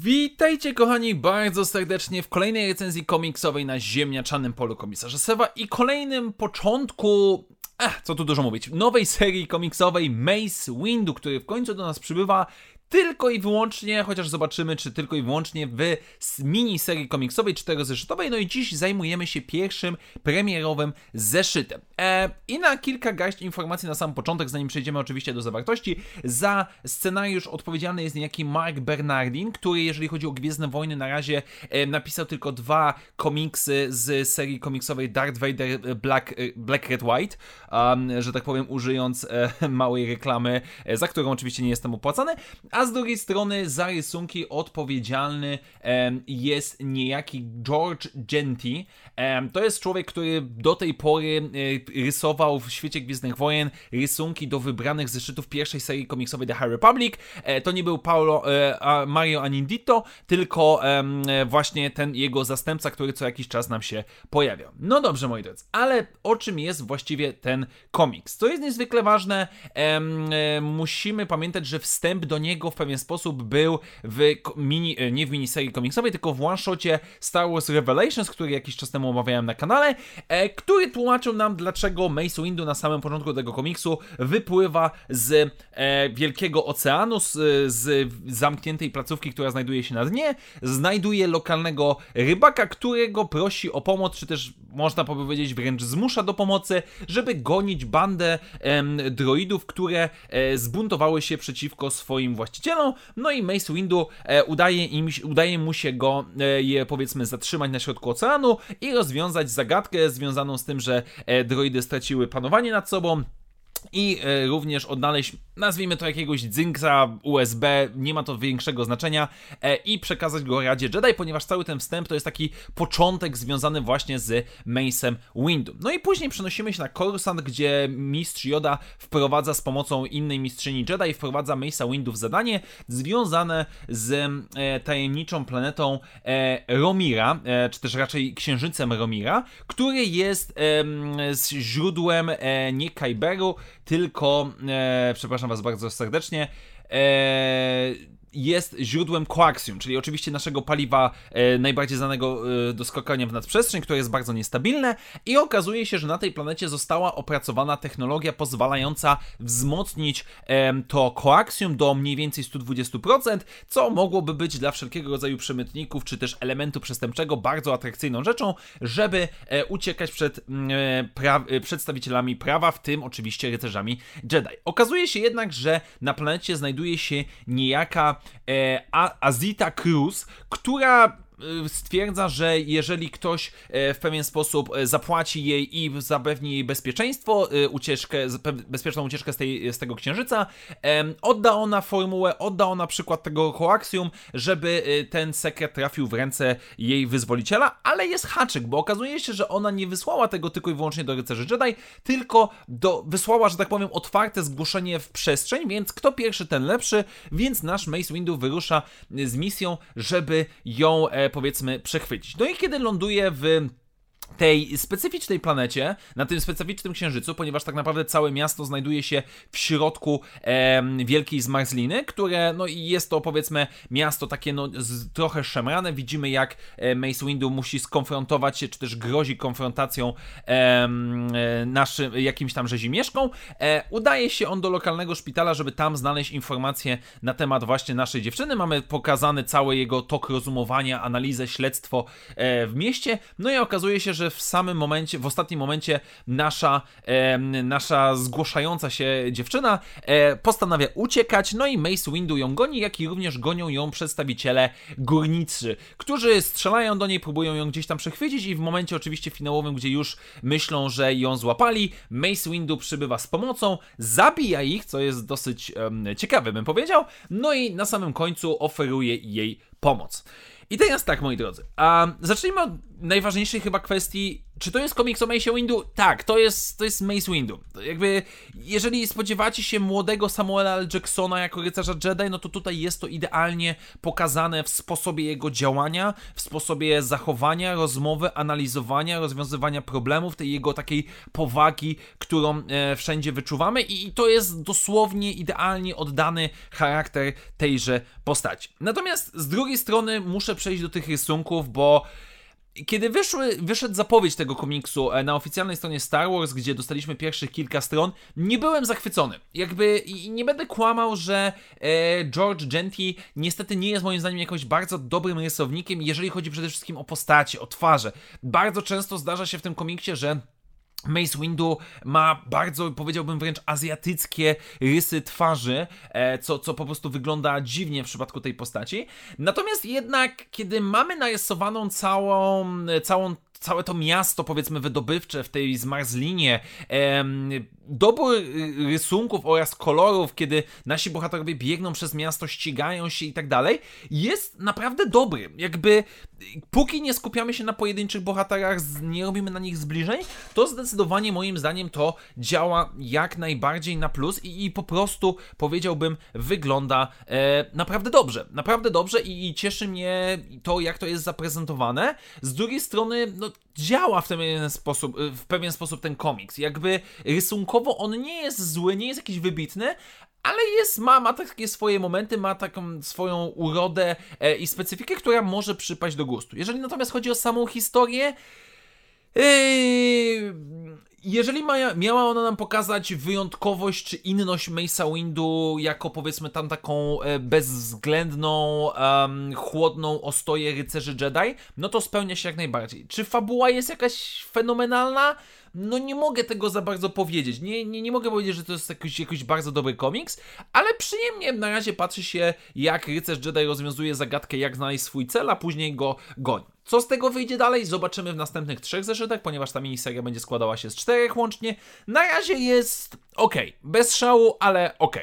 Witajcie kochani bardzo serdecznie w kolejnej recenzji komiksowej na ziemniaczanym polu komisarza Sewa i kolejnym początku, ech, co tu dużo mówić, nowej serii komiksowej Mace Windu, który w końcu do nas przybywa tylko i wyłącznie, chociaż zobaczymy, czy tylko i wyłącznie w miniserii komiksowej czterozeszytowej. No i dziś zajmujemy się pierwszym premierowym zeszytem. E, I na kilka garść informacji na sam początek, zanim przejdziemy oczywiście do zawartości. Za scenariusz odpowiedzialny jest niejaki Mark Bernardin, który jeżeli chodzi o Gwiezdne Wojny na razie e, napisał tylko dwa komiksy z serii komiksowej Darth Vader Black, e, Black Red White, um, że tak powiem użyjąc e, małej reklamy, e, za którą oczywiście nie jestem opłacany, a z drugiej strony za rysunki odpowiedzialny jest niejaki George Genty. To jest człowiek, który do tej pory e, rysował w świecie Gwiezdnych Wojen rysunki do wybranych zeszytów pierwszej serii komiksowej The High Republic. E, to nie był Paulo, e, Mario Anindito, tylko właśnie ten jego zastępca, który co jakiś czas nam się pojawiał. No dobrze, moi drodzy, ale o czym jest właściwie ten komiks? Co jest niezwykle ważne, musimy pamiętać, że wstęp do niego w pewien sposób był w mini, e, nie w miniserii komiksowej, tylko w one-shocie Star Wars Revelations, który jakiś czas temu omawiałem na kanale, e, który tłumaczył nam, dlaczego Mace Windu na samym początku tego komiksu wypływa z e, Wielkiego Oceanu, z, z zamkniętej placówki, która znajduje się na dnie, znajduje lokalnego rybaka, którego prosi o pomoc, czy też można powiedzieć wręcz zmusza do pomocy, żeby gonić bandę droidów, które e, zbuntowały się przeciwko swoim właścicielom. No i Mace Windu e, udaje, im, udaje mu się go e, je powiedzmy zatrzymać na środku oceanu i rozwiązać zagadkę związaną z tym, że e, droidy straciły panowanie nad sobą i e, również odnaleźć, nazwijmy to jakiegoś dzynksa USB, nie ma to większego znaczenia, e, i przekazać go Radzie Jedi, ponieważ cały ten wstęp to jest taki początek związany właśnie z Mace'em Windu. No i później przenosimy się na Coruscant, gdzie mistrz Yoda wprowadza z pomocą innej mistrzyni Jedi, wprowadza Mace'a Windu w zadanie związane z e, tajemniczą planetą Romira, czy też raczej księżycem Romira, który jest źródłem nie Kyberu, tylko, e, przepraszam Was bardzo serdecznie, e, jest źródłem koaksjum, czyli oczywiście naszego paliwa e, najbardziej znanego e, do skakania w nadprzestrzeń, które jest bardzo niestabilne i okazuje się, że na tej planecie została opracowana technologia pozwalająca wzmocnić e, to koaksjum do mniej więcej 120%, co mogłoby być dla wszelkiego rodzaju przemytników czy też elementu przestępczego bardzo atrakcyjną rzeczą, żeby e, uciekać przed e, pra e, przedstawicielami prawa, w tym oczywiście rycerzami Jedi. Okazuje się jednak, że na planecie znajduje się niejaka e, Azita Cruz, która stwierdza, że jeżeli ktoś e, w pewien sposób e, zapłaci jej i zapewni jej bezpieczeństwo, y, ucieczkę, bezpieczną ucieczkę z, tej, z tego księżyca, odda ona formułę, odda ona przykład tego koaksjum, żeby y, ten sekret trafił w ręce jej wyzwoliciela, ale jest haczyk, bo okazuje się, że ona nie wysłała tego tylko i wyłącznie do rycerzy Jedi, tylko do, wysłała, że tak powiem, otwarte zgłoszenie w przestrzeń, więc kto pierwszy, ten lepszy, więc nasz Mace Windu wyrusza z misją, żeby ją e, powiedzmy przechwycić. No i kiedy ląduje w tej specyficznej planecie, na tym specyficznym księżycu, ponieważ tak naprawdę całe miasto znajduje się w środku e, wielkiej zmarzliny, które, no i jest to powiedzmy miasto takie no z, trochę szemrane. Widzimy jak e, Mace Windu musi skonfrontować się, czy też grozi konfrontacją e, naszym, jakimś tam rzezimieszką. E, udaje się on do lokalnego szpitala, żeby tam znaleźć informacje na temat właśnie naszej dziewczyny. Mamy pokazany cały jego tok rozumowania, analizę, śledztwo e, w mieście. No i okazuje się, że w samym momencie, w ostatnim momencie nasza, e, nasza zgłaszająca się dziewczyna e, postanawia uciekać, no i Mace Windu ją goni, jak i również gonią ją przedstawiciele górnicy, którzy strzelają do niej, próbują ją gdzieś tam przechwycić i w momencie oczywiście finałowym, gdzie już myślą, że ją złapali, Mace Windu przybywa z pomocą, zabija ich, co jest dosyć ciekawe, bym powiedział, no i na samym końcu oferuje jej pomoc. I teraz tak, moi drodzy, a zacznijmy od najważniejszej chyba kwestii, czy to jest komiks o Mace Windu? Tak, to jest, to jest Mace Windu. Jakby, jeżeli spodziewacie się młodego Samuela L. Jacksona jako rycerza Jedi, no to tutaj jest to idealnie pokazane w sposobie jego działania, w sposobie zachowania, rozmowy, analizowania, rozwiązywania problemów, tej jego takiej powagi, którą e, wszędzie wyczuwamy i, i to jest dosłownie idealnie oddany charakter tejże postaci. Natomiast z drugiej strony muszę przejść do tych rysunków, bo kiedy wyszły, wyszedł zapowiedź tego komiksu e, na oficjalnej stronie Star Wars, gdzie dostaliśmy pierwszych kilka stron, nie byłem zachwycony. Jakby nie będę kłamał, że e, George Genty niestety nie jest moim zdaniem jakimś bardzo dobrym rysownikiem, jeżeli chodzi przede wszystkim o postacie, o twarze. Bardzo często zdarza się w tym komiksie, że Mace Windu ma bardzo, powiedziałbym wręcz azjatyckie rysy twarzy, e, co, co po prostu wygląda dziwnie w przypadku tej postaci. Natomiast jednak, kiedy mamy narysowaną całą, całą całe to miasto, powiedzmy, wydobywcze w tej zmarzlinie, em, dobór rysunków oraz kolorów, kiedy nasi bohaterowie biegną przez miasto, ścigają się i tak dalej, jest naprawdę dobry. Jakby póki nie skupiamy się na pojedynczych bohaterach, nie robimy na nich zbliżeń, to zdecydowanie moim zdaniem to działa jak najbardziej na plus i, i po prostu powiedziałbym wygląda e, naprawdę dobrze. Naprawdę dobrze i, i cieszy mnie to, jak to jest zaprezentowane. Z drugiej strony, no działa w pewien sposób, w pewien sposób ten komiks. Jakby rysunkowo on nie jest zły, nie jest jakiś wybitny, ale jest, ma, ma takie swoje momenty, ma taką swoją urodę e, i specyfikę, która może przypaść do gustu. Jeżeli natomiast chodzi o samą historię, jeżeli ma, miała ona nam pokazać wyjątkowość czy inność Mace'a Windu jako powiedzmy tam taką e, bezwzględną, um, chłodną ostoję rycerzy Jedi, no to spełnia się jak najbardziej. Czy fabuła jest jakaś fenomenalna? No nie mogę tego za bardzo powiedzieć. Nie, nie, nie mogę powiedzieć, że to jest jakiś, jakiś bardzo dobry komiks, ale przyjemnie na razie patrzy się, jak rycerz Jedi rozwiązuje zagadkę, jak znaleźć swój cel, a później go goni. Co z tego wyjdzie dalej, zobaczymy w następnych trzech zeszytach, ponieważ ta miniseria będzie składała się z czterech łącznie. Na razie jest ok, bez szału, ale ok.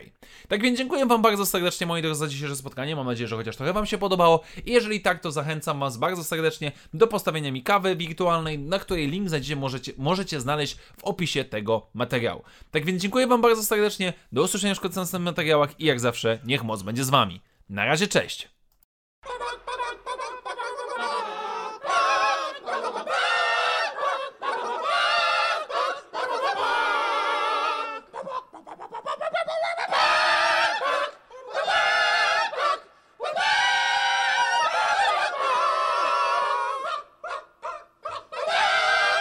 Tak więc dziękuję Wam bardzo serdecznie, moi drodzy, za dzisiejsze spotkanie. Mam nadzieję, że chociaż trochę Wam się podobało. Jeżeli tak, to zachęcam Was bardzo serdecznie do postawienia mi kawy wirtualnej, na której link znajdziecie, możecie, możecie znaleźć w opisie tego materiału. Tak więc dziękuję Wam bardzo serdecznie, do usłyszenia w następnych materiałach i jak zawsze, niech moc będzie z Wami. Na razie, cześć!